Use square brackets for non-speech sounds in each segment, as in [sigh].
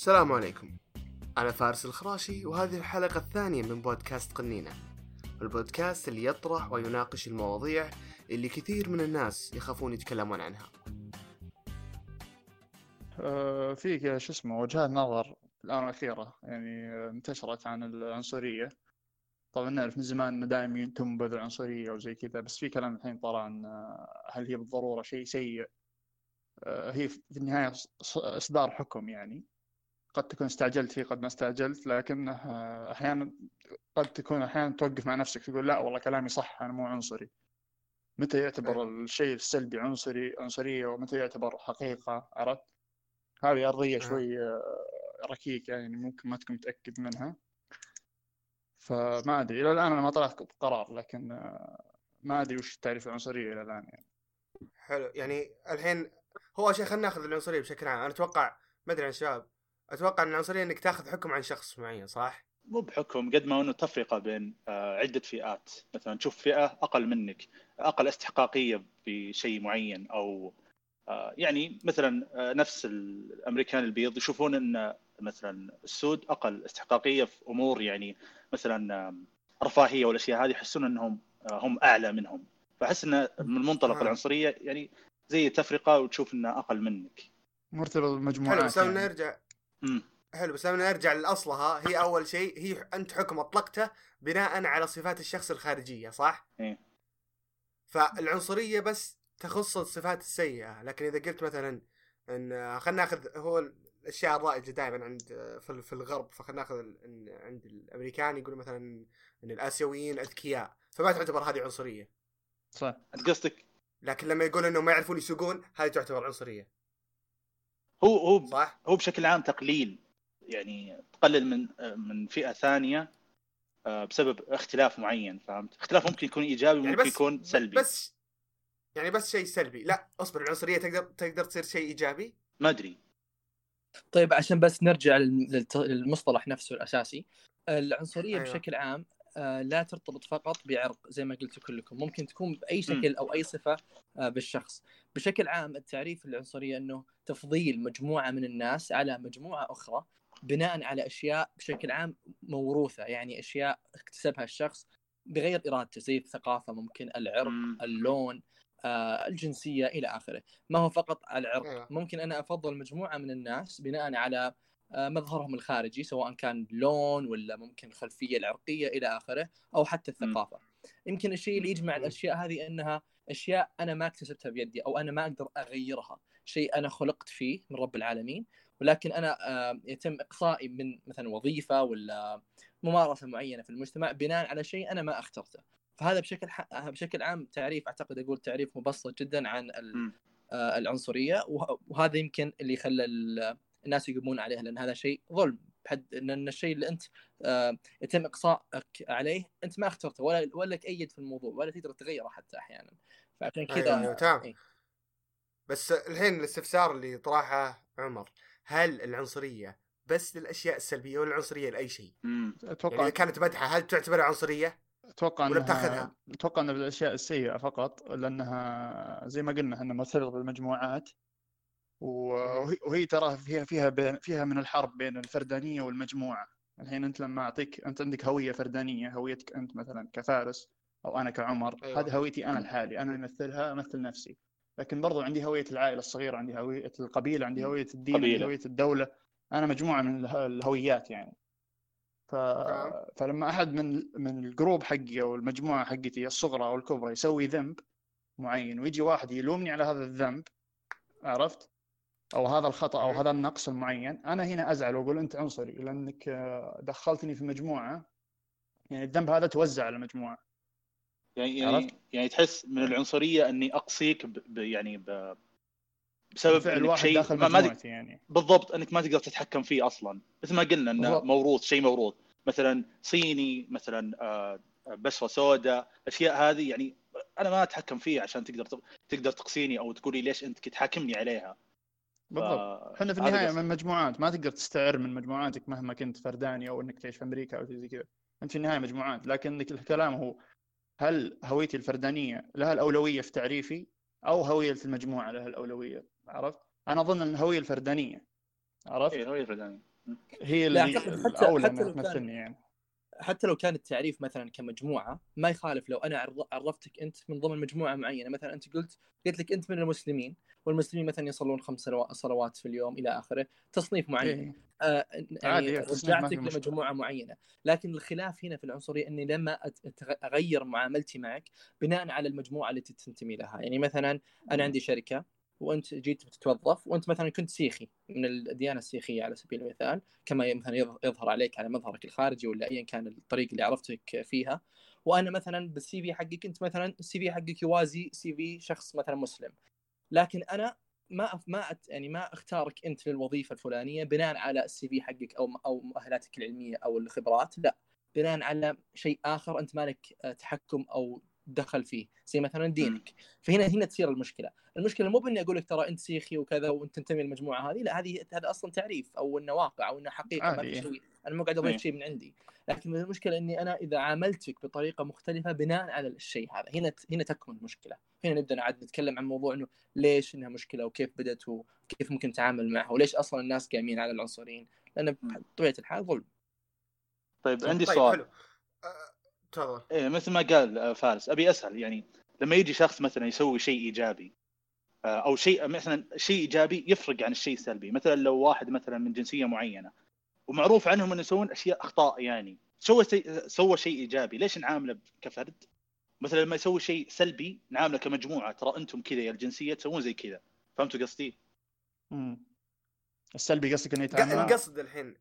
السلام عليكم. أنا فارس الخراشي وهذه الحلقة الثانية من بودكاست قنينة. البودكاست اللي يطرح ويناقش المواضيع اللي كثير من الناس يخافون يتكلمون عنها. آه، في شو اسمه وجهات نظر الآن الأخيرة يعني آه، انتشرت عن العنصرية. طبعا نعرف من زمان إنه دائما تنبذ العنصرية وزي كذا بس في كلام الحين طلع عن آه، هل هي بالضرورة شيء سيء؟ آه، هي في النهاية إصدار حكم يعني. قد تكون استعجلت فيه قد ما استعجلت لكن آه، أحيانا قد تكون أحيانا توقف مع نفسك تقول لا والله كلامي صح أنا مو عنصري. متى يعتبر الشيء السلبي عنصري عنصرية ومتى يعتبر حقيقة عرفت؟ هذه أرضية آه. شوي آه، ركيكة يعني ممكن ما تكون متأكد منها. فما أدري إلى الآن أنا ما طلعت قرار لكن آه، ما أدري وش تعريف العنصرية إلى الآن يعني. حلو يعني الحين هو شيء خلينا ناخذ العنصرية بشكل عام. أنا أتوقع ما أدري عن الشباب أتوقع أن العنصرية أنك تاخذ حكم عن شخص معين صح؟ مو بحكم قد ما إنه تفرقة بين آه، عدة فئات مثلا تشوف فئة أقل منك أقل استحقاقية بشيء معين أو آه، يعني مثلا آه، نفس الأمريكان البيض يشوفون إن مثلا السود أقل استحقاقية في أمور يعني مثلا رفاهية والأشياء هذه يحسون إنهم هم أعلى منهم فأحس انه من منطلق آه. العنصرية يعني زي تفرقة وتشوف انه أقل منك مرتبط حلو بالمجموعات بس لما يعني. نرجع امم حلو بس لما نرجع لاصلها هي أول شيء هي أنت حكم أطلقته بناء على صفات الشخص الخارجية صح؟ إيه. فالعنصرية بس تخص الصفات السيئة لكن إذا قلت مثلا إن خلينا ناخذ هو الأشياء الرائجة دائما عند في في الغرب فخلينا ناخذ عند الأمريكان يقولوا مثلا إن الآسيويين أذكياء فما تعتبر هذه عنصرية. صح. أنت قصدك؟ لكن لما يقول إنهم ما يعرفون يسوقون هذه تعتبر عنصرية. هو هو صح؟ هو بشكل عام تقليل يعني تقلل من من فئة ثانية آه، بسبب اختلاف معين فهمت؟ اختلاف ممكن يكون إيجابي يعني ممكن يكون سلبي بس يعني بس شيء سلبي لا اصبر العنصرية تقدر تقدر تصير شيء إيجابي ما أدري طيب عشان بس نرجع للمصطلح نفسه الأساسي العنصرية أيوة. بشكل عام آه، لا ترتبط فقط بعرق زي ما قلتوا كلكم. ممكن تكون بأي شكل أو أي صفة آه، بالشخص. بشكل عام التعريف العنصرية إنه تفضيل مجموعة من الناس على مجموعة أخرى بناء على أشياء بشكل عام موروثة يعني أشياء اكتسبها الشخص بغير إرادته زي الثقافة ممكن العرق. اللون آه، الجنسية إلى آخره. ما هو فقط على العرق. أيوة. ممكن أنا أفضل مجموعة من الناس بناء على آه، مظهرهم الخارجي سواء كان لون ولا ممكن الخلفيه العرقية إلى آخره أو حتى الثقافة. يمكن الشيء اللي يجمع. الأشياء هذه إنها أشياء أنا ما اكتسبتها بيدي أو أنا ما أقدر أغيرها شيء أنا خلقت فيه من رب العالمين. ولكن أنا آه، يتم إقصائي من مثلا وظيفة ولا ممارسة معينة في المجتمع بناء على شيء أنا ما اخترته. فهذا بشكل ح... بشكل عام تعريف أعتقد أقول تعريف مبسط جدا عن. آه، العنصرية وه- وهذا يمكن اللي خلى ال- الناس يقومون عليها لأن هذا شيء ظلم بحد ان الشيء اللي أنت آه، يتم إقصائك عليه أنت ما اخترته ولا ولا لك ايد في الموضوع ولا تقدر تغيره حتى أحيانا فعشان كذا أيوة، أيوة، تمام. إيه. بس الحين الاستفسار اللي طرحه عمر هل العنصرية بس للأشياء السلبية ولا العنصرية لأي شيء؟ مم. يعني أتوقع إذا كانت مدحة هل تعتبرها عنصرية؟ أتوقع ولا انها بتأخذها؟ أتوقع انها بالاشياء السيئة فقط لأنها زي ما قلنا إنها مرتبطة بالمجموعات وهي, وهي ترى فيها فيها بين فيها من الحرب بين الفردانية والمجموعة. الحين أنت لما أعطيك أنت عندك هوية فردانية هويتك أنت مثلا كفارس أو أنا كعمر أيوة. هذه هويتي أنا لحالي أنا امثلها أمثل نفسي. لكن برضو عندي هوية العائلة الصغيرة عندي هوية القبيلة عندي هوية الدين عندي قبيلة. هوية الدولة. أنا مجموعة من اله- الهويات يعني. ف... تمام. فلما أحد من من الجروب حقي أو المجموعة حقتي الصغرى أو الكبرى يسوي ذنب معين ويجي واحد يلومني على هذا الذنب عرفت؟ أو هذا الخطأ أو مم. هذا النقص المعين أنا هنا أزعل وأقول أنت عنصري لأنك آه، دخلتني في مجموعة يعني الذنب هذا توزع على المجموعه يعني؟ يعني يعني تحس من العنصرية أني أقصيك ب ب يعني ب بسبب فعل واحد شيء داخل ما, مجموعتي يعني بالضبط أنك ما تقدر تتحكم فيه أصلا مثل ما قلنا إنه بالضبط. موروث شيء موروث مثلا صيني مثلا آه، بشره سوداء الاشياء هذه يعني أنا ما أتحكم فيها عشان تقدر تقدر تقصيني أو تقولي ليش أنت تحاكمني عليها بالضبط. إحنا في النهاية. من مجموعات ما تقدر تستعر من مجموعاتك مهما كنت فرداني أو إنك تعيش في أمريكا أو شيء زي كذا. أنت في النهاية مجموعات لكن الكلام هو هل هويتي الفردانية لها الأولوية في تعريفي أو هوية المجموعة لها الأولوية؟ عرفت؟ أنا أظن إن الهويه الفردانية. عرفت؟ إيه هو الفرداني هي اللي الأولى حتى انها لو كان- تمثلني يعني. حتى لو كان التعريف مثلا كمجموعة ما يخالف لو أنا عر- عرفتك أنت من ضمن مجموعة معينة. مثلا أنت قلت قلت لك أنت من المسلمين. والمسلمين مثلا يصلون خمس صلوا- صلوات في اليوم إلى آخره. تصنيف معين. إيه. آه يعني في رجعتك. لمجموعة معينة. لكن الخلاف هنا في العنصرية إني لما أغير معاملتي معك بناء على المجموعة التي تنتمي لها. يعني مثلا أنا عندي شركة وأنت جيت بتتوظف وأنت مثلا كنت سيخي. من الديانة السيخية على سبيل المثال كما مثلا يظ- يظهر عليك على مظهرك الخارجي ولا ايا كان الطريق اللي عرفتك فيها. وأنا مثلا بال CV حقك انت مثلا ال CV حقك يوازي CV شخص مثلا مسلم. لكن أنا ما ما يعني ما أختارك أنت للوظيفة الفلانية بناء على ال CV حقك أو أو مؤهلاتك العلمية أو الخبرات لا. بناء على شيء آخر أنت مالك آه، تحكم أو دخل فيه زي مثلا دينك. فهنا هنا تصير المشكلة. المشكلة مو بإني أقول لك ترى أنت سيخي وكذا وأنت تنتمي للمجموعة هذه لا هذه هذا أصلا تعريف أو إنه واقع أو إنه حقيقة ما عادي، في إيه. شيء. أنا مو قاعد. اضيف شيء من عندي. لكن المشكلة إني أنا إذا عاملتك بطريقة مختلفة بناء على الشيء هذا. هنا هنا تكمن المشكلة. هنا نبدأ عاد نتكلم عن موضوع إنه ليش إنها مشكلة وكيف بدأت وكيف ممكن نتعامل معها وليش أصلا الناس قايمين على العنصريين. لأن بطبيعة الحال ظلم. طيب عندي طيب سؤال. حلو. آه، تفضل. إيه مثل ما قال آه، فارس أبي اسال يعني لما يجي شخص مثلا يسوي شيء إيجابي آه، أو شيء مثلا شيء إيجابي يفرق عن الشيء السلبي. مثلا لو واحد مثلا من جنسية معينة ومعروف عنهم إنه يسوون أشياء أخطاء يعني سوى سوى شيء إيجابي ليش نعامله كفرد؟ مثلا لما يسوي شيء سلبي نعامله كمجموعة ترى أنتم كذا يا الجنسية تسوون زي كذا. فهمتوا قصدي؟ مم. السلبي قصدك إنه يتعامل القصد الحين. ال-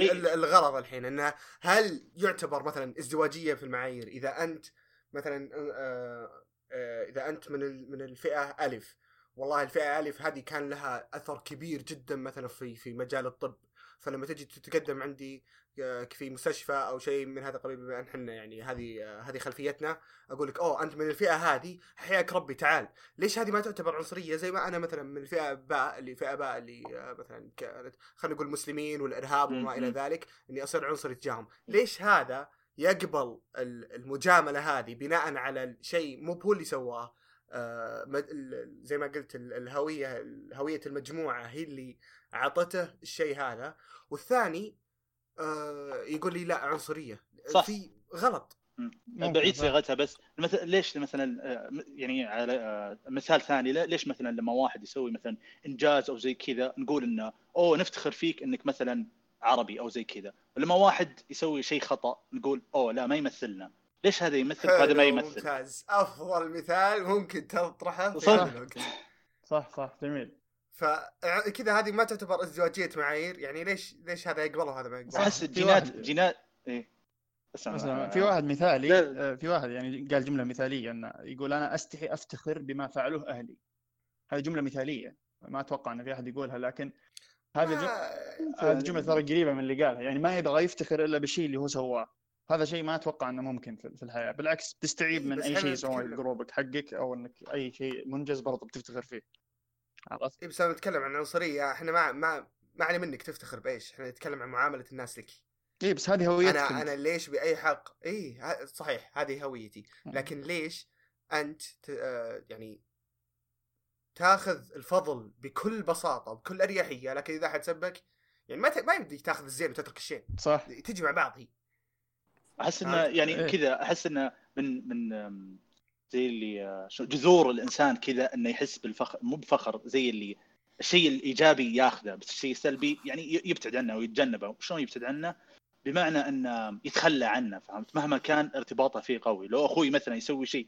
إيه. ال- الغرض الحين إنه هل يعتبر مثلا ازدواجية في المعايير إذا أنت مثلا آه، آه، إذا أنت من من الفئة ألف والله الفئة ألف هذه كان لها أثر كبير جدا مثلا في في مجال الطب فلما تجي تتقدم عندي آه، في مستشفى أو شيء من هذا القبيل بما إن إحنا يعني هذه آه، هذه خلفيتنا أقول لك أوه أنت من الفئة هذه حياك ربي تعال. ليش هذه ما تعتبر عنصرية؟ زي ما أنا مثلا من الفئه باء اللي فئة باء اللي آه، مثلا كانت خلينا نقول مسلمين والإرهاب وما إلى. ذلك إني أصير عنصري تجاههم ليش هذا يقبل ال- المجاملة هذه بناء على الشيء مو هو اللي سواه؟ زي ما قلت ال- الهوية هوية المجموعة هي اللي أعطته الشيء هذا. والثاني آه، يقول لي لا عنصرية. صح. في غلط. بعيد صح. صيغتها بس. مثلا ليش مثلا آه، يعني على آه، مثال ثاني لا- ليش مثلا لما واحد يسوي مثلا إنجاز أو زي كذا نقول إنه أوه نفتخر فيك إنك مثلا عربي أو زي كذا. ولما واحد يسوي شيء خطأ نقول أوه لا ما يمثلنا. ليش هذا يمثل وهذا ما يمثل؟ ممتاز. أفضل مثال ممكن تطرحه في صح. هذا الوقت صح صح جميل. فكذا هذه ما تعتبر ازدواجية معايير يعني ليش ليش هذا يقبله وهذا ما يقبله أحس جينات جينات إيه. مثلا آه، في واحد مثالي. آه، في واحد يعني قال جملة مثالية إنه يقول أنا أستحي أفتخر بما فعله أهلي. هذه جملة مثالية ما أتوقع إن في أحد يقولها لكن هذه هذه الجمله ترى قريبة من اللي قالها يعني ما يبغى يفتخر إلا بالشيء اللي هو سواه. هذا شيء ما أتوقع إنه ممكن في في الحياة بالعكس تستعيب إيه، من أي شيء يسويه نتكلم. جروبك حقك أو إنك أي شيء منجز برضه بتفتخر فيه. عرفت؟ إيه بس لما نتكلم عن عنصريه إحنا ما ما ما علي منك تفتخر بإيش. إحنا نتكلم عن معاملة الناس لك. اي بس هذه هويتك أنا. أنا ليش بأي حق؟ اي ه- صحيح هذه هويتي. لكن ليش أنت ت... آه، يعني تاخذ الفضل بكل بساطة وبكل أريحية لكن إذا أحد سبك يعني ما ت... ما يمديك تاخذ الزين وتترك الشين. صح. تجي مع بعض هي. أحس إنه؟ يعني إيه. كذا أحس إنه من من زي اللي شو- جذور الإنسان كذا إنه يحس بالفخر مو بفخر زي اللي الشيء الإيجابي ياخذه بس الشيء السلبي يعني يبتعد عنه ويتجنبه شلون يبتعد عنه؟ بمعنى إنه يتخلى عنه فهمت مهما كان ارتباطه فيه قوي لو أخوي مثلا يسوي شيء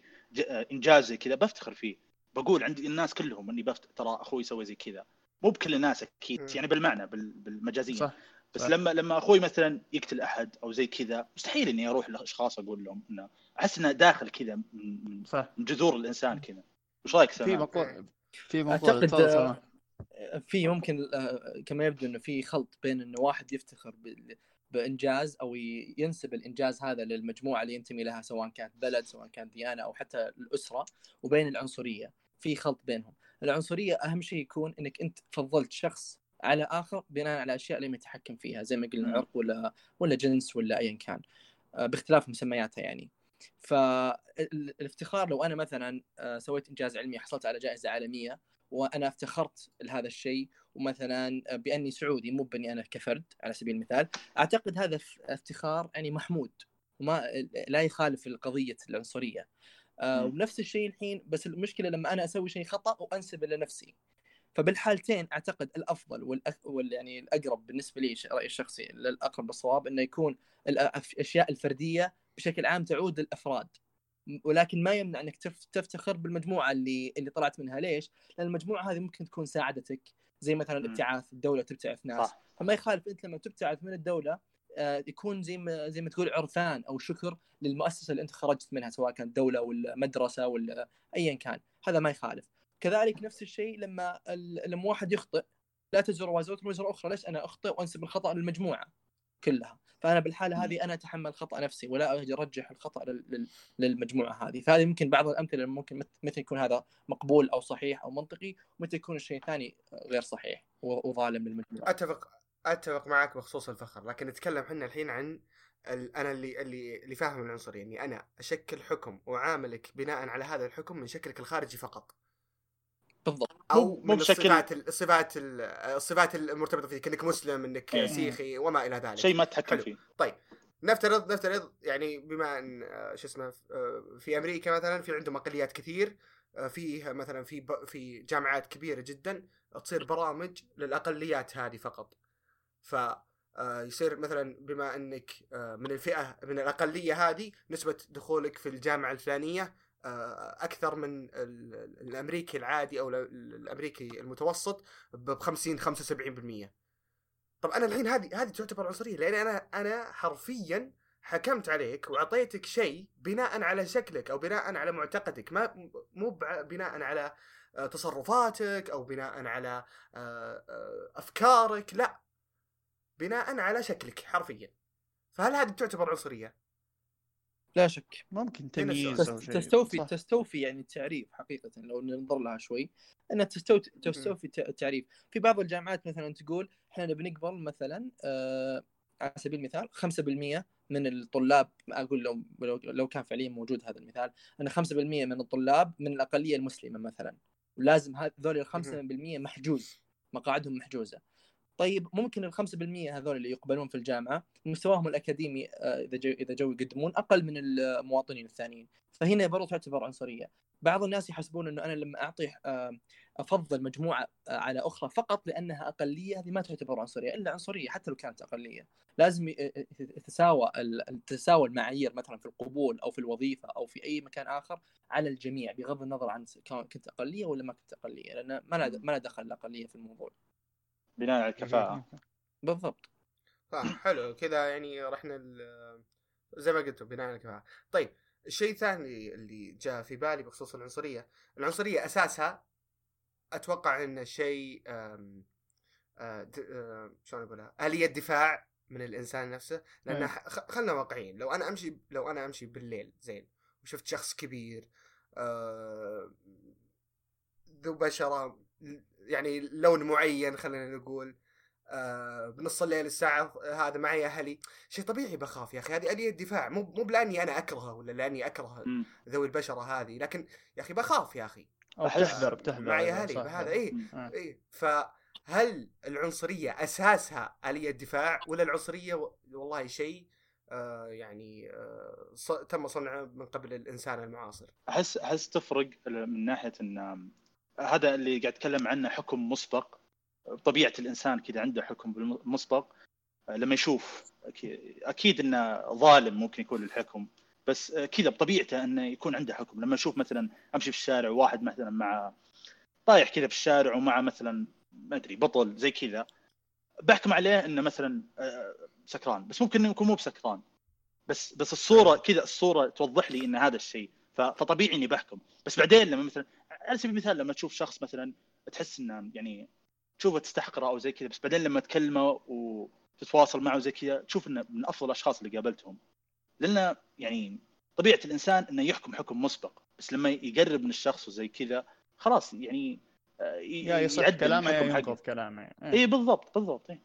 إنجاز زي كذا بفتخر فيه بقول عند الناس كلهم إني بفت... ترى أخوي سوى زي كذا مو بكل الناس أكيد. يعني بالمعنى بال... بالمجازية صح بس صح. لما لما أخوي مثلا يقتل أحد أو زي كذا مستحيل إني أروح لأشخاص أقول لهم إنه أحس إنه داخل كذا من من- صح من جذور الإنسان كذا وش رأيك في سلمان؟ موضوع في موضوع تفضل آه،. في ممكن آه، كما يبدو إنه في خلط بين إنه واحد يفتخر بال- بإنجاز أو ينسب الإنجاز هذا للمجموعة اللي ينتمي لها سواء كانت بلد سواء كانت ديانة أو حتى الأسرة وبين العنصرية في خلط بينهم العنصرية أهم شيء يكون إنك أنت فضلت شخص على آخر بناء على أشياء لم يتحكم فيها زي ما قلنا. عرق ولا ولا جنس ولا ايا كان آه، باختلاف مسمياتها يعني فالافتخار لو أنا مثلا آه، سويت إنجاز علمي حصلت على جائزة عالمية وأنا افتخرت لهذا الشيء ومثلا بأني سعودي مو بأني أنا كفرد على سبيل المثال أعتقد هذا افتخار يعني محمود وما لا يخالف القضية العنصرية آه،. ونفس الشيء الحين بس المشكلة لما أنا أسوي شيء خطأ وانسبه لنفسي فبالحالتين أعتقد الأفضل والأك... وال يعني الأقرب بالنسبة لي رأيي الشخصي الاقرب للصواب إنه يكون الأشياء الفردية بشكل عام تعود للافراد ولكن ما يمنع أنك تف- تفتخر بالمجموعة اللي اللي طلعت منها. ليش؟ لأن المجموعة هذه ممكن تكون ساعدتك زي مثلا. الابتعاث الدولة تبتعث ناس. صح. فما يخالف أنت لما تبتعث من الدولة آه، يكون زي ما زي ما تقول عرفان أو شكر للمؤسسة اللي أنت خرجت منها سواء كانت دولة ولا مدرسة ولا ايا كان. هذا ما يخالف. كذلك نفس الشيء لما لما واحد يخطئ لا تزر وازرة وزر أخرى. ليش أنا أخطئ وأنسب الخطأ للمجموعة كلها؟ فأنا بالحالة هذه أنا أتحمل خطأ نفسي ولا أرجح الخطأ لل- لل- للمجموعة هذه. فهذه ممكن بعض الأمثلة ممكن مت- متى يكون هذا مقبول أو صحيح أو منطقي ومتى يكون الشيء الثاني غير صحيح وظالم للمجموعة. أتفق أتفق معك بخصوص الفخر لكن نتكلم إحنا الحين عن. أنا اللي اللي اللي فاهم العنصرية إني أنا أشكل حكم وأعاملك بناء على هذا الحكم من شكلك الخارجي فقط. بالضبط أو مو- من بشكل- الصفات ال- الصفات ال- الصفات المرتبطة فيك إنك مسلم إنك إيه. سيخي وما إلى ذلك شيء ما تتحكم. فيه طيب نفترض نفترض يعني بما إن آه، شو اسمه آه، في أمريكا مثلا في عندهم أقليات كثير آه، فيه مثلا في ب- في جامعات كبيرة جدا تصير برامج للأقليات هذه فقط ف يصير مثلا بما إنك من الفئة من الأقلية هذه نسبة دخولك في الجامعة الفلانية أكثر من ال- ال- الأمريكي العادي أو ال- الأمريكي المتوسط ب 50 75% طب أنا الحين هذه هذه تعتبر عنصرية لأن أنا أنا حرفيا حكمت عليك وأعطيتك شيء بناء على شكلك أو بناء على معتقدك ما مو بناء على آه، تصرفاتك أو بناء على آه، آه، أفكارك لا. بناء على شكلك حرفيا. فهل هذه تعتبر عنصرية؟ لا شك. ممكن تمييز تستوفي صح. تستوفي يعني التعريف حقيقة لو ننظر لها شوي. انها تستوفي تستوفي الت- التعريف. في بعض الجامعات مثلا تقول إحنا نبي نقبل مثلا آه على سبيل المثال 5% من الطلاب أقول لو لو, لو كان فعليا موجود هذا المثال إن 5% من الطلاب من الأقلية المسلمة مثلا. ولازم هذول ال 5% محجوز مقاعدهم محجوزة. طيب ممكن ال 5% هذول اللي يقبلون في الجامعة مستواهم الأكاديمي آه، إذا جو إذا جو يقدمون أقل من المواطنين الثانيين. فهنا برضو تعتبر عنصرية. بعض الناس يحسبون إنه أنا لما أعطي آه، أفضل مجموعة آه، على أخرى فقط لأنها أقلية هذه ما تعتبر عنصرية إلا عنصرية حتى لو كانت أقلية. لازم تتساوى تتساوى المعايير مثلا في القبول أو في الوظيفة أو في أي مكان آخر على الجميع بغض النظر عن كنت أقلية ولا ما كنت أقلية لأن ما لا ما لا دخل الأقلية في الموضوع. بناء على الكفاءة. بالضبط. طيب حلو. كذا يعني رحنا ال- زي ما قلت بناء على الكفاءة. طيب الشيء الثاني اللي جاء في بالي بخصوص العنصرية العنصرية أساسها أتوقع إنه شيء آه، د- آه، شلون أقولها؟ آلية دفاع من الإنسان نفسه. لأن. خ- خلنا واقعيين. لو أنا أمشي لو أنا أمشي بالليل زين وشفت شخص كبير آه، ذو بشرة يعني لون معين خلينا نقول آه بنص الليل الساعة هذا معي أهلي شيء طبيعي بخاف يا أخي هذه آلية دفاع مو مو بلاني أنا أكرهه ولا لأني أكره. ذوي البشرة هذه لكن يا أخي بخاف يا أخي أحس- بتحذر بتحذر معي أهلي إيه مم. آه. إيه فهل العنصرية أساسها آلية دفاع ولا العنصرية والله شيء آه يعني آه تم صنعه من قبل الإنسان المعاصر أحس أحس تفرق من ناحية إن هذا اللي قاعد اتكلم عنه حكم مسبق. طبيعة الإنسان كذا عنده حكم بالمسبق. لما يشوف أكيد إنه ظالم ممكن يكون الحكم بس كذا بطبيعته إنه يكون عنده حكم. لما أشوف مثلا أمشي في الشارع وواحد مثلا مع طايح كذا في الشارع ومع مثلا ما أدري بطل زي كذا بحكم عليه إنه مثلا آه، سكران. بس ممكن إنه يكون مو بسكران. بس بس الصورة كذا الصورة توضح لي إن هذا الشيء. فطبيعي إني بحكم. بس بعدين لما مثلا على سبيل المثال لما تشوف شخص مثلا تحس إنه يعني تشوفه تستحقره أو زي كذا بس بعدين لما تكلمه وتتواصل معه زي كذا تشوف إنه من أفضل الأشخاص اللي قابلتهم لأن يعني طبيعة الإنسان إنه يحكم حكم مسبق بس لما يقرب من الشخص وزي كذا خلاص يعني آه، ي- يا يصح يعدل كلامه يا. ينقض كلامه إيه. اي بالضبط بالضبط إيه.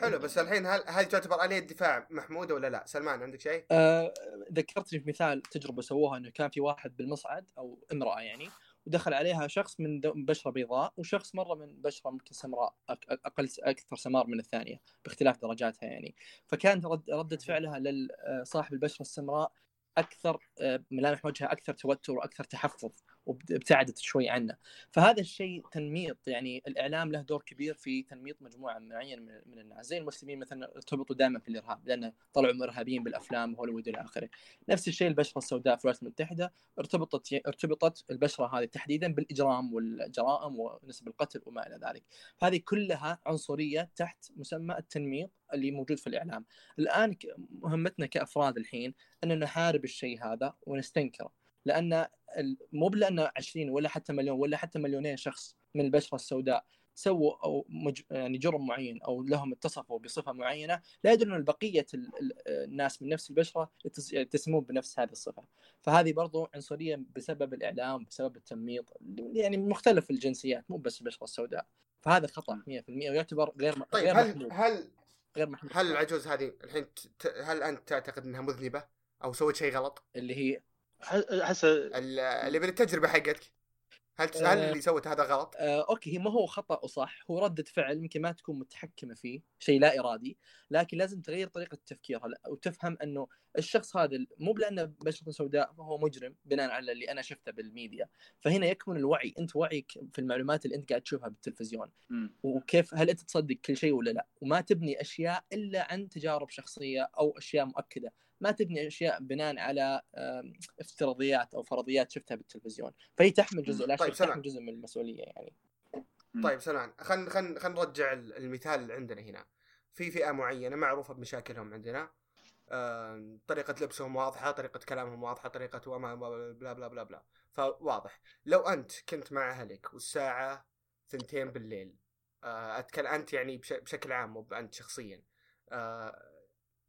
حلو بس الحين هل هل تعتبر آلية دفاع محمودة ولا لا؟ سلمان عندك شيء؟ آه ذكرتني في مثال تجربة سووها إنه كان في واحد بالمصعد أو امرأة يعني ودخل عليها شخص من بشرة بيضاء وشخص مرة من بشرة ممكن سمراء أقل أكثر سمار من الثانية باختلاف درجاتها يعني. فكانت رد ردة فعلها لصاحب البشرة السمراء أكثر آه، ملامح وجهها أكثر توتر وأكثر تحفظ. وابتعدت شوي عنه. فهذا الشيء تنميط يعني الإعلام له دور كبير في تنميط مجموعة معينة من الناس. زي المسلمين مثلا ارتبطوا دائما في الإرهاب لأن طلعوا ارهابيين بالأفلام هوليوود إلى آخره. نفس الشيء البشرة السوداء في الولايات المتحدة ارتبطت ارتبطت البشرة هذه تحديدا بالإجرام والجرائم ونسب القتل وما إلى ذلك. فهذه كلها عنصرية تحت مسمى التنميط اللي موجود في الإعلام. الآن مهمتنا كأفراد الحين أن نحارب الشيء هذا ونستنكره. لأن مو بلأن 20 ولا حتى مليون ولا حتى مليونين شخص من البشرة السوداء سووا أو مج... يعني جرم معين أو لهم اتصفوا بصفة معينة لا يدل إن بقية ال... ال- الناس من نفس البشرة يتس- يتسمون بنفس هذه الصفة. فهذه برضو عنصرية بسبب الإعلام بسبب التنميط يعني مختلف الجنسيات مو بس البشرة السوداء. فهذا خطأ 100% ويعتبر غير م- طيب غير هل محمود. هل غير محمود. هل العجوز هذه الحين ت- ت- هل أنت تعتقد إنها مذنبة أو سوت شيء غلط؟ اللي هي احس ال- اللي بالتجربه حقتك هل هل آه. اللي سوت هذا غلط؟ آه، أوكي هي ما هو خطأ وصح هو ردة فعل يمكن ما تكون متحكمة فيه شيء لا إرادي لكن لازم تغير طريقة تفكيرها وتفهم إنه الشخص هذا مو بلأنه بشرته سوداء فهو مجرم بناء على اللي أنا شفته بالميديا فهنا يكمن الوعي أنت وعيك في المعلومات اللي أنت قاعد تشوفها بالتلفزيون. وكيف هل أنت تصدق كل شيء ولا لا وما تبني أشياء إلا عن تجارب شخصية أو أشياء مؤكدة ما تبني أشياء بناء على افتراضيات أو فرضيات شفتها بالتلفزيون. فهي تحمل جزء لا طيب،. تحمل جزء من المسؤولية يعني. طيب سلمان خلينا خلينا خلينا نرجع ال- المثال اللي عندنا هنا. في فئة معينة معروفة بمشاكلهم عندنا. طريقة لبسهم واضحة، طريقة كلامهم واضحة، طريقة وما ما- بلا بلا بلا بلا، فواضح. لو أنت كنت مع أهلك والساعة ثنتين بالليل، آه، أتكلم أنت يعني بش- بشكل عام مو أنت شخصيا، آه،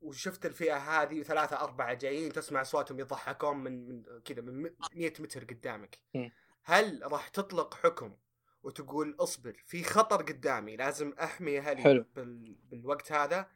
وشفت الفئة هذه ثلاثة أربعة جايين تسمع أصواتهم يضحكون من من كذا من 100 متر قدامك،. هل راح تطلق حكم وتقول اصبر في خطر قدامي لازم أحمي أهلي حلو. بال... بالوقت هذا.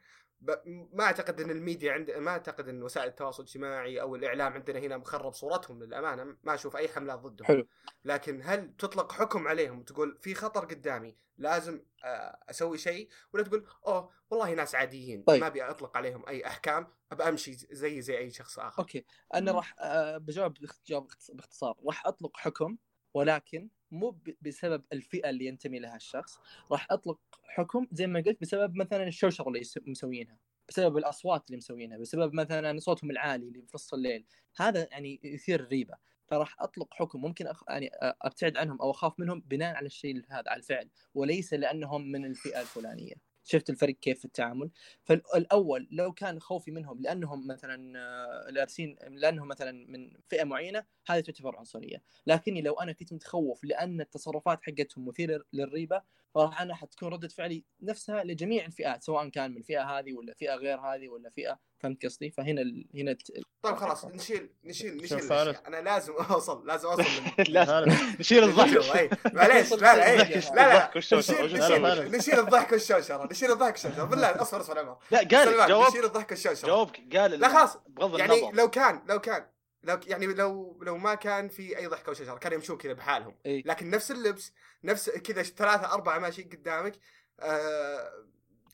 ما أعتقد إن الميديا عند ما أعتقد إن وسائل التواصل الاجتماعي أو الإعلام عندنا هنا مخرب صورتهم للأمانة. ما أشوف أي حملات ضدهم. حلو. لكن هل تطلق حكم عليهم وتقول في خطر قدامي لازم آه، أسوي شيء؟ ولا تقول أوه والله ناس عاديين طيب. ما أبي أطلق عليهم أي أحكام ابى أمشي زي زي أي شخص آخر. أوكي. أنا. راح آه، بجاوب باختص- باختصار. راح أطلق حكم ولكن مو بسبب الفئة اللي ينتمي لها الشخص. راح أطلق حكم زي ما قلت بسبب مثلا الشوشره اللي مسوينها بسبب الأصوات اللي مسوينها بسبب مثلا صوتهم العالي اللي في نص الليل. هذا يعني يثير الريبة. فراح أطلق حكم ممكن أخ... يعني أبتعد عنهم أو أخاف منهم بناء على الشيء هذا على الفعل وليس لأنهم من الفئة الفلانية. شفت الفرق كيف في التعامل. فالاول لو كان خوفي منهم لأنهم مثلا آه، الارسين لأنهم مثلا من فئة معينة هذه تعتبر عنصرية. لكني لو أنا كنت متخوف لأن التصرفات حقتهم مثيرة للريبة فراح أنا حتكون ردة فعلي نفسها لجميع الفئات سواء كان من الفئة هذه ولا فئة غير هذه ولا فئة فهمت قصدي؟ فهنا ال... هنا الت- طيب خلاص نشيل نشيل نشيل. فارس. أنا لازم اوصل لازم أوصل [laughs] لازم. نشيل الضحك. معليش [laughs] لا لا. لا نشيل وش لا، لا، نشيل الضحك والشوشرة نشيل الضحك والشوشرة. بالله أصبر أصبر عمر لا قال جواب. نشيل الضحك والشوشرة. جوابك قال لا خلاص. بغض يعني لو كان لو كان لو يعني لو لو ما كان في أي ضحكه وشجره كانوا يمشون كذا بحالهم إي. لكن نفس اللبس نفس كذا ثلاثة أربعة ماشيين قدامك آه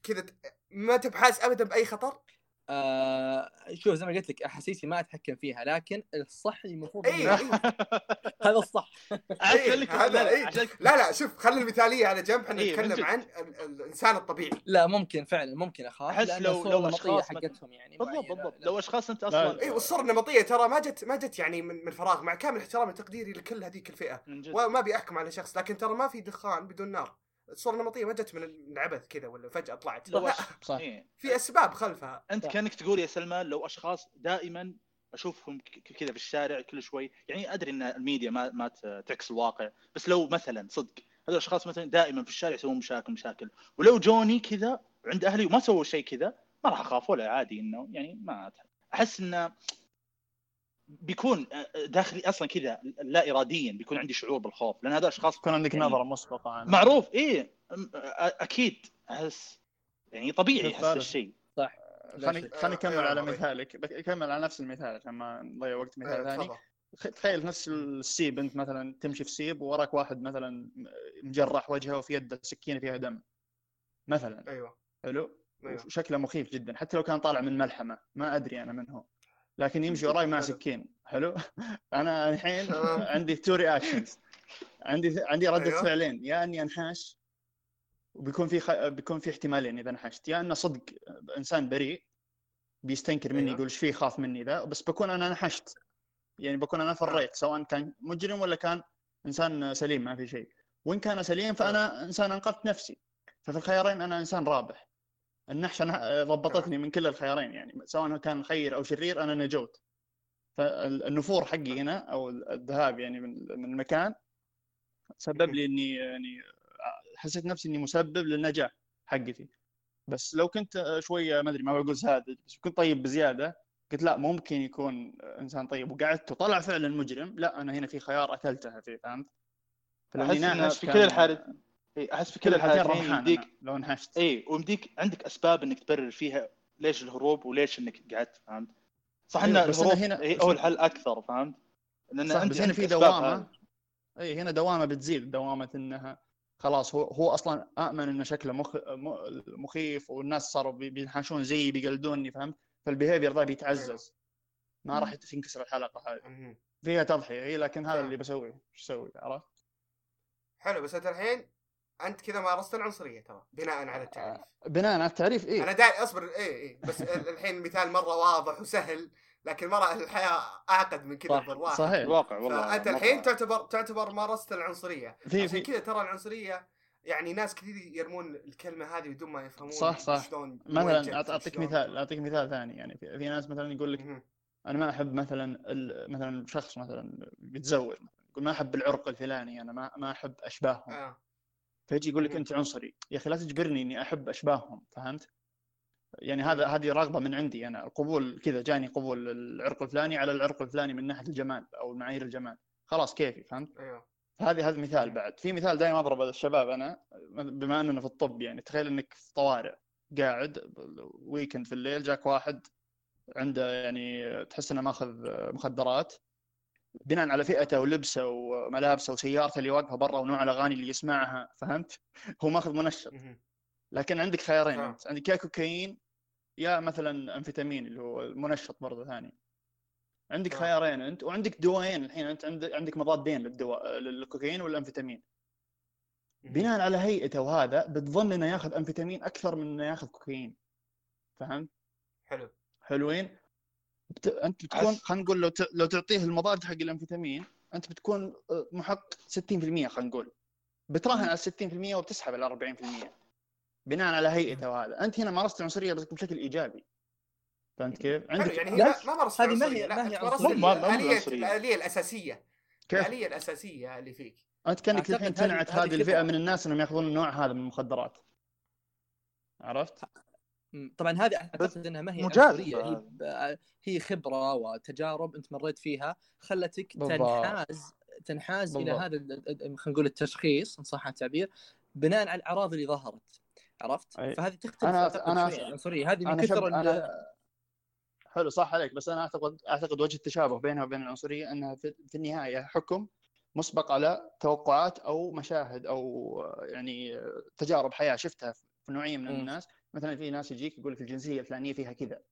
كذا ما تبحث ابدا بأي خطر آه شوف زي ما قلت لك أحاسيسي ما أتحكم فيها لكن الصح المفروض اي [laughs] هذا الصح. عشان لك هذا لا، إيه. لا لا شوف خلي المثالية على جنب إحنا من نتكلم. عن ال- الإنسان الطبيعي. لا ممكن فعلا ممكن أخاف لأن لو- لو مثلاً- حقتهم يعني بالضبط. بالضبط. لو أشخاص أنت لا، أصلا اي والصورة النمطية ترى ما جت ما جت يعني من من فراغ مع كامل احترامي وتقديري لكل هذيك الفئة. من جد. وما ابي أحكم على شخص لكن ترى ما في دخان بدون نار. الصورة النمطية ما جت من من عبث كذا ولا فجأة طلعت. لو لا أش... صح. إيه. في أسباب خلفها. أنت. كأنك تقول يا سلمان لو أشخاص دائما أشوفهم ك- كذا في الشارع كل شوي يعني أدري إن الميديا ما ما تعكس الواقع بس لو مثلا صدق هذول الأشخاص مثلا دائما في الشارع يسوون مشاكل مشاكل ولو جوني كذا عند أهلي وما سووا شيء كذا ما راح أخاف ولا عادي إنه يعني ما أحس إنه بيكون داخلي أصلا كذا لا اراديا بيكون عندي شعور بالخوف. لأن هذول أشخاص يكون عندك يعني- نظرة مسبقة عنه معروف إيه أ- أكيد. أحس يعني طبيعي أحس. الشيء لا خليني شك. خليني أكمل آه، على آه، مثالك بكمل على نفس المثال عشان ما نضيع وقت مثال آه، ثاني. تخيل نفس السيب أنت مثلا تمشي في سيب ووراك واحد مثلا مجرح وجهه وفي يده سكينة فيها دم مثلا. أيوه. حلو؟ أيوه. شكله مخيف جدا حتى لو كان طالع من ملحمة ما أدري أنا من هو. لكن يمشي وراي مع. سكين. حلو؟ [laughs] أنا الحين. عندي two reactions عندي عندي ردة أيوه. فعلين. يا أني أنحاش وبيكون في خ... بيكون في احتمالين إذا أنحشت. يا أنه صدق إنسان بريء بيستنكر مني أيوه. يقول إيش فيه خاف مني ذا بس بكون أنا نحشت يعني بكون أنا فريت سواء كان مجرم ولا كان إنسان سليم ما في شيء. وإن كان سليم فأنا إنسان أنقذت نفسي. ففي الخيارين أنا إنسان رابح. النحشه ضبطتني من كل الخيارين يعني سواء كان خير أو شرير أنا نجوت. فالنفور حقي هنا أو الذهاب يعني من المكان سبب لي إني يعني حسيت نفسي إني مسبب للنجاح حقتي. بس لو كنت شوية ما أدري ما بقول ساذج بس كنت طيب بزيادة قلت لا ممكن يكون إنسان طيب. وقعدت وطلع فعلا مجرم لا أنا هنا في خيار أكلتها فيه فهمت؟ أحس في كل الحالات إيه، أحس في كل الحالتين يمديك لو انحشت اي ويمديك عندك أسباب إنك تبرر فيها ليش الهروب وليش إنك قعدت فهمت؟ صح إن أيوة، بس أنا الهروب هنا- هي بس هو الحل أكثر فهمت؟ لأن صح انت بس هنا في دوامة. اي هنا دوامة بتزيد دوامة إنها خلاص هو هو أصلا آمن إنه شكله مخ... م- مخيف والناس صاروا بي- بينحاشون زيي بيقلدوني فهمت؟ فال behavior ذا بيتعزز ما راح تنكسر الحلقة هذه. فيها تضحية اي لكن هذا نعم. اللي بسويه إيش أسوي عرفت؟ حلو بس أنت الحين أنت كذا مارست العنصرية ترى بناء على التعريف بناء على التعريف اي أنا داعي أصبر اي اي بس ال- الحين المثال مرة واضح وسهل لكن مرة الحياة أعقد من كذا صح، بالراحه صحيح الواقع والله فأنت مرة. الحين تعتبر تعتبر مارست العنصرية في عشان في كذا ترى العنصرية يعني ناس كثير يرمون الكلمة هذه بدون ما يفهمون صح، صح. شلون مثلا موجهت أعط- أعطيك وشلون- مثال أعطيك مثال ثاني يعني في, في ناس مثلا يقول لك. أنا ما أحب مثلا ال- مثلا شخص مثلا بيتزوج يقول ما أحب العرق الفلاني أنا ما ما أحب أشباههم آه. فيجي يقول لك. أنت عنصري. يا أخي لا تجبرني إني أحب أشباههم فهمت؟ يعني هذا هذه رغبة من عندي أنا القبول كذا جاني قبول العرق الفلاني على العرق الفلاني من ناحية الجمال أو معايير الجمال. خلاص كيفي فهمت؟ أيوه. هذه هذا مثال بعد. في مثال دائما اضرب الشباب أنا بما أننا في الطب يعني. تخيل إنك في طوارئ قاعد ويكند في الليل جاك واحد عنده يعني تحس إنه ماخذ مخدرات بناء على فئته ولبسه وملابسه وسيارته اللي واقفه برا ونوع الأغاني اللي يسمعها فهمت؟ هو ماخذ منشط. لكن عندك خيارين آه. انت عندك يا كوكايين يا مثلا أمفيتامين اللي هو المنشط برضه ثاني عندك آه. خيارين أنت وعندك دوايين الحين أنت عندك مضادين للدواء للكوكايين والأمفيتامين مهم. بناء على هيئته وهذا بتظن إنه ياخذ أمفيتامين أكثر من إنه ياخذ كوكايين فهمت؟ حلو حلوين بت... أنت بتكون خلينا نقول لو ت... لو تعطيه المضاد حق الانفيتامين أنت بتكون آه، محق 60% خلينا نقول بتراهن على 60% وبتسحب على 40% بناء على هيئته وهذا أنت هنا مارست العنصريه بس بشكل إيجابي فهمت كيف؟ عندك يعني هي ما ما مارست هذه ما هي- ما هي عنصرية. الآلية الأساسية كيف؟ الآلية الأساسية اللي فيك أنت كأنك الحين هذه- تنعت هذه الفئة. من الناس إنهم يأخذون النوع هذا من المخدرات عرفت؟ طبعا هذه أعتقد إنها ما هي مجازفة عنصرية هي, ب- هي خبرة وتجارب أنت مريت فيها خلتك. تنحاز تنحاز إلى بالضبط. هذا ال- ال- خلينا نقول التشخيص إن صح التعبير بناء على الاعراض اللي ظهرت عرفت؟ أي. فهذه تختلف أنا- أنا- شوي عن العنصريه هذه من أنا كثر أنا حلو صح عليك بس أنا اعتقد أعتقد وجه التشابه بينها وبين العنصرية إنها في, في النهاية حكم مسبق على توقعات أو مشاهد أو يعني تجارب حياة شفتها نوعية من. الناس مثلا في ناس يجيك يقول لك الجنسية الفلانية فيها كذا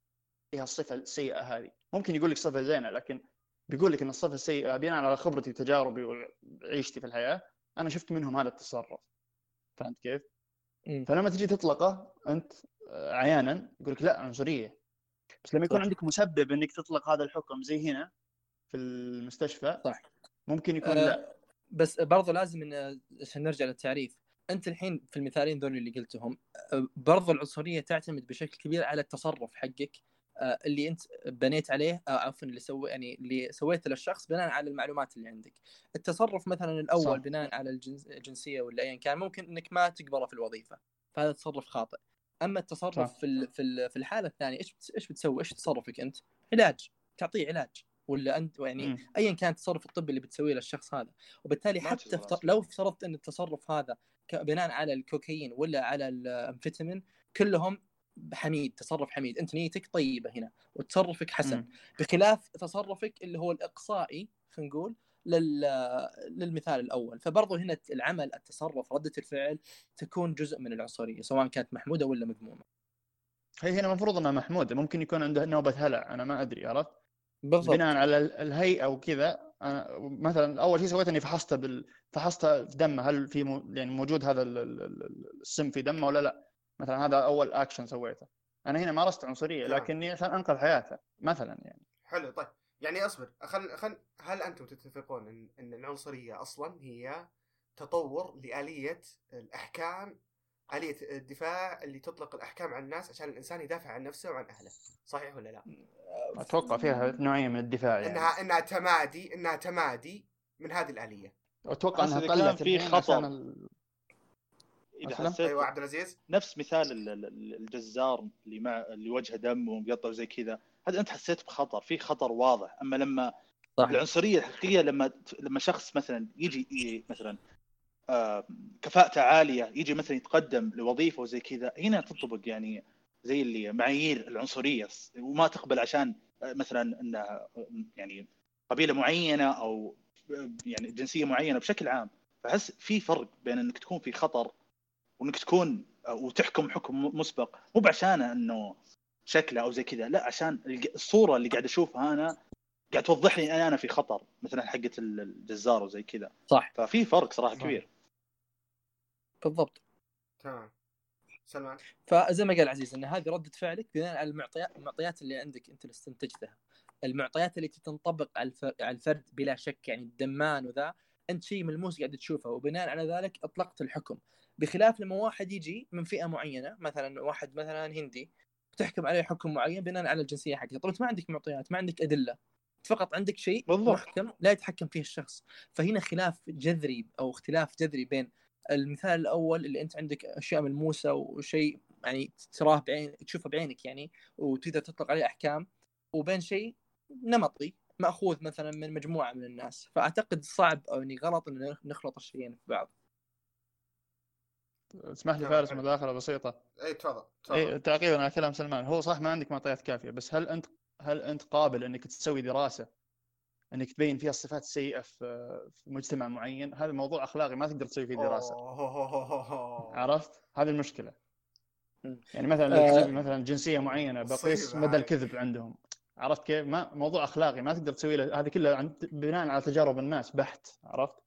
فيها الصفه السيئه هذه ممكن يقول لك صفة زينة لكن بيقول لك إن الصفة السيئة بناء على خبرتي وتجاربي وعيشتي في الحياة أنا شفت منهم هذا التصرف فهمت كيف؟ مم. فلما تجي تطلقه أنت آه، عيانا يقول لك لا عنصرية بس لما يكون صح. عندك مسبب إنك تطلق هذا الحكم زي هنا في المستشفى صح. ممكن يكون آه، لا بس برضو لازم عشان نرجع للتعريف أنت الحين في المثالين ذول اللي قلتهم آه، برضو العنصرية تعتمد بشكل كبير على التصرف حقك آه، اللي أنت بنيت عليه آه، عفوا اللي سوي يعني اللي سويته للشخص بناء على المعلومات اللي عندك التصرف مثلا الأول صح. بناء على الجنس- الجنسية ولا ايا كان ممكن إنك ما تقبله في الوظيفة فهذا تصرف خاطئ أما التصرف صح. في في ال- في الحالة الثانية إيش إيش بتسوي إيش تصرفك أنت علاج تعطيه علاج ولا أنت يعني. ايا كان التصرف الطبي اللي بتسويه للشخص هذا وبالتالي حتى. لو افترضت إن التصرف هذا بناء على الكوكايين ولا على الامفيتامين كلهم حميد تصرف حميد. أنت نيتك طيبة هنا وتصرفك حسن. مم. بخلاف تصرفك اللي هو الإقصائي خلينا نقول لل... للمثال الأول. فبرضو هنا العمل التصرف ردة الفعل تكون جزء من العنصرية سواء كانت محمودة ولا مذمومة. هي هنا المفروض إنها محمودة. ممكن يكون عنده نوبة هلع أنا ما أدري عرفت؟ بالضبط. بناء على ال- الهيئة وكذا أنا مثلا أول شيء سويت إني فحصته بال... فحصته في دمه هل في م... يعني موجود هذا ال- ال- ال- السم في دمه ولا لا؟ مثلا هذا أول اكشن سويته. أنا هنا مارست عنصرية نعم. لكني عشان أنقذ حياته مثلا يعني. حلو طيب. يعني أصبر خل خل هل أنتم تتفقون ان إن العنصرية أصلا هي تطور لآلية الأحكام آلية الدفاع اللي تطلق الأحكام على الناس عشان الإنسان يدافع عن نفسه وعن أهله؟ صحيح ولا لا؟ أتوقع فيها نوعية من الدفاع يعني. إنها إنها تمادي إنها تمادي من هذه الآلية. أتوقع انها قلت في خطر. ال... إذا؟ حسيت أيوه عبد العزيز. نفس مثال ال- ال- الجزار اللي مع اللي وجهه دم ومقطع وزي كذا. هذا أنت حسيت بخطر في خطر واضح. أما لما صح. العنصرية الحقيقية لما لما شخص مثلا يجي ي- مثلا آه، كفاءته عالية يجي مثلا يتقدم لوظيفة وزي كذا هنا تنطبق يعني زي اللي معايير العنصرية وما تقبل عشان آه، مثلا انها آه، يعني قبيلة معينة أو آه، يعني جنسية معينة بشكل عام. فأحس في فرق بين إنك تكون في خطر وإنك تكون وتحكم حكم مسبق. مو بعشان إنه شكله أو زي كذا لا عشان الصورة اللي قاعد أشوفها أنا قاعد توضح لي ان أنا في خطر مثلا حقة ال- الجزار وزي كذا. صح. ففي فرق صراحة صح. كبير. بالضبط. تمام. سلمان. فزي ما قال عزيز إن هذه ردة فعلك بناء على المعطيات المعطيات اللي عندك أنت اللي استنتجتها المعطيات اللي تنطبق على الف- على الفرد بلا شك يعني الدمان وذا أنت شيء ملموس قاعد تشوفه. وبناء على ذلك أطلقت الحكم. بخلاف لما واحد يجي من فئة معينة مثلا واحد مثلا هندي تحكم عليه حكم معين بناء على الجنسية حقته. طب أنت ما عندك معطيات ما عندك أدلة. فقط عندك شيء بالضبط. محكم لا يتحكم فيه الشخص. فهنا خلاف جذري أو اختلاف جذري بين المثال الأول اللي أنت عندك أشياء ملموسة وشيء يعني تراه بعين تشوفه بعينك يعني وتقدر تطلق عليه أحكام وبين شيء نمطي مأخوذ مثلا من مجموعة من الناس. فأعتقد صعب أو يعني غلط ان نخلط الشيئين في بعض. اسمح لي فارس. مداخلة بسيطة. اي تفضل تفضل. اي تعقيبا على كلام سلمان. هو صح ما عندك معطيات كافية بس هل انت هل أنت قابل إنك تسوي دراسة انك تبين فيها الصفات السيئه في مجتمع معين هذا موضوع أخلاقي ما تقدر تسوي فيه دراسة. عرفت هذه المشكلة. يعني مثلا آه. مثلا جنسية معينة بقيس مدى. الكذب عندهم عرفت كيف ما موضوع أخلاقي ما تقدر تسوي له هذه كلها عن بناء على تجارب الناس بحت عرفت.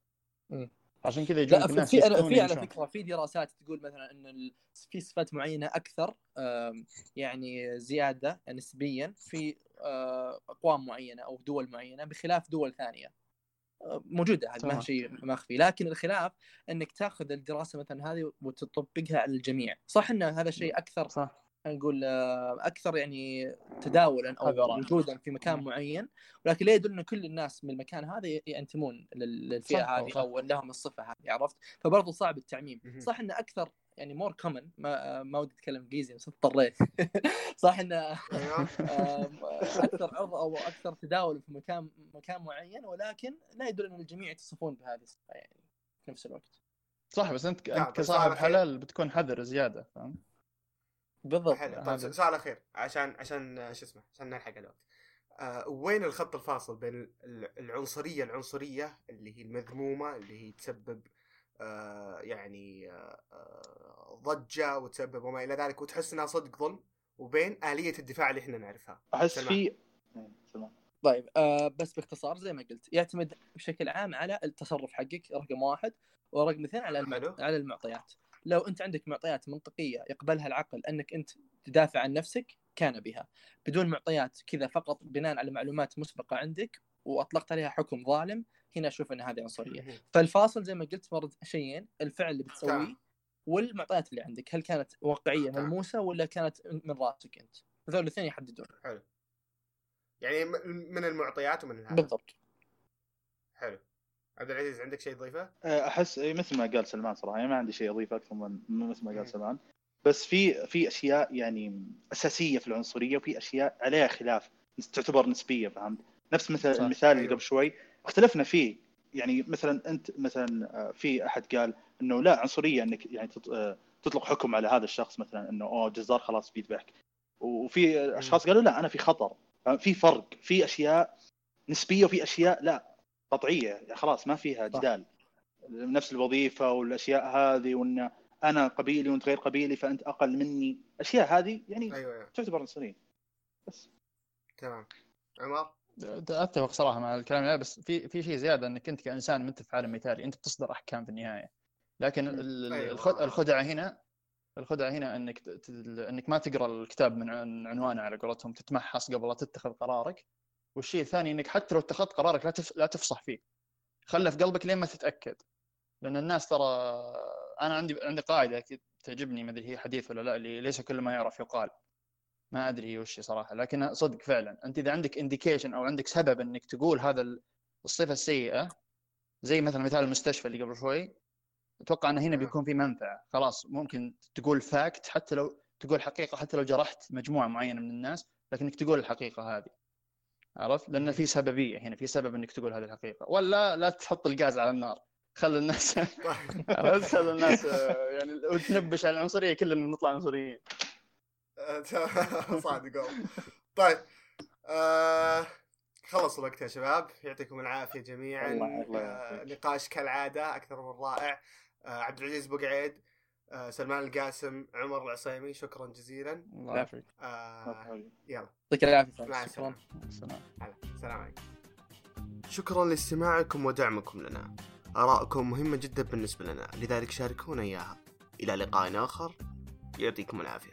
عشان كذا يجون لا في في, في على. فكرة في دراسات تقول مثلا إن في صفات معينة أكثر يعني زيادة نسبيا في آه، أقوام معينة أو دول معينة بخلاف دول ثانية. آه، موجودة هذا ما شيء مخفي لكن الخلاف إنك تأخذ الدراسة مثلا هذه وتطبقها على الجميع. صح إن هذا شيء أكثر صح. نقول آه، أكثر يعني تداولا أو حذراً. وجودا في مكان مم. معين ولكن لا يدل إن كل الناس من المكان هذا ينتمون لل- للفئة هذه. أو لهم الصفة هذه عرفت فبرضه صعب التعميم. صح إن أكثر يعني more common ما آه، ما ودي أتكلم إنجليزي بس اضطريت [laughs] صح إن أيوه آم، أكثر عرض أو أكثر تداول في مكان مكان معين ولكن لا يدل إن الجميع يتصفون بهذه الصفة يعني في نفس الوقت صح بس أنت أنت كصاحب. حلال بتكون حذر زيادة فاهم بالضبط حلو طيب. سؤال أخير عشان عشان شو اسمه عشان نلحق الوقت آه وين الخط الفاصل بين ال- العنصرية العنصرية اللي هي المذمومة اللي هي تسبب آه يعني آه ضجة وتسبب وما إلى ذلك وتحس إنها صدق ظلم وبين آلية الدفاع اللي إحنا نعرفها أحس سلمان. في إيه، سلمان. طيب آه بس باختصار زي ما قلت يعتمد بشكل عام على التصرف حقك رقم واحد ورقم اثنين على الم... حلو. على المعطيات لو أنت عندك معطيات منطقية يقبلها العقل أنك أنت تدافع عن نفسك كان بها. بدون معطيات كذا فقط بناء على معلومات مسبقة عندك وأطلقت عليها حكم ظالم هنا أشوف إن هذه عنصرية. فالفاصل زي ما قلت مرة شيئين الفعل اللي بتسويه تمام. والمعطيات اللي عندك هل كانت واقعية تمام. ملموسة ولا كانت من راسك أنت؟ هذول الاثنين يحددون. حلو. يعني من المعطيات ومن هذا بالضبط. حلو. عبد العزيز عندك شيء تضيفه؟ أحس إيه، مثل ما قال سلمان صراحة يعني ما عندي شيء أضيفه أكثر من مثل ما. قال سلمان بس في في أشياء يعني أساسية في العنصرية وفي أشياء عليها خلاف تعتبر نسبية فهمت؟ نفس مثل صح. المثال اللي أيوه. قبل شوي اختلفنا فيه يعني مثلا أنت مثلا آه، في أحد قال إنه لا عنصرية إنك يعني آه، تطلق حكم على هذا الشخص مثلا إنه أوه جزار خلاص بيذبحك وفي أشخاص قالوا لا أنا في خطر في فرق في أشياء نسبية وفي أشياء لا قطعية خلاص ما فيها صح. جدال. نفس الوظيفة والأشياء هذه وإن أنا قبيلي وأنت غير قبيلي فأنت أقل مني. الاشياء هذه يعني أيوه أيوه. تعتبر عنصريه بس. تمام. عمر؟ أتفق صراحة مع الكلام ده بس في في شيء زيادة إنك أنت كإنسان ما أنت في عالم مثالي أنت بتصدر أحكام في النهاية. لكن أيوة. الخد- الخدعة هنا الخدعة هنا إنك ت- ت- إنك ما تقرأ الكتاب من عن- عنوانه على قولتهم تتمحص قبل لا تتخذ قرارك. والشيء الثاني إنك حتى لو اتخذت قرارك لا تف... لا تفصح فيه. خله في قلبك لين ما تتأكد. لأن الناس ترى أنا عندي عندي قاعدة أكيد تعجبني ما أدري هي حديث ولا لا اللي ليس كل ما يعرف يقال. ما أدري هي وش صراحة لكن صدق فعلا. أنت إذا عندك انديكيشن أو عندك سبب إنك تقول هذا ال- الصفة السيئة زي مثلا مثال المستشفى اللي قبل شوي أتوقع إن هنا نعم. بيكون في منفعة. خلاص ممكن تقول فاكت حتى لو تقول حقيقة حتى لو جرحت مجموعة معينة من الناس لكنك تقول الحقيقة هذه. عرفت؟ لأن في سببية هنا في سبب إنك تقول هذه الحقيقة. ولا لا تحط الغاز على النار. خلي الناس [laughs] خلي الناس يعني وتنبش على العنصرية كلنا نطلع عنصريين. [laughs] صادق. طيب آه خلص الوقت يا شباب. يعطيكم العافية جميعا. الله- آه. نقاش كالعادة أكثر من رائع. آه عبد العزيز بقعيد آه سلمان القاسم عمر العصيمي شكرا جزيلا. الله يعافيك. آه يلا. يعطيك العافية. شكرا. السلامة. السلام هلا. السلام عليكم. شكرا لاستماعكم ودعمكم لنا. آراءكم مهمة جدا بالنسبة لنا. لذلك شاركونا إياها. إلى لقاء آخر. يعطيكم العافية.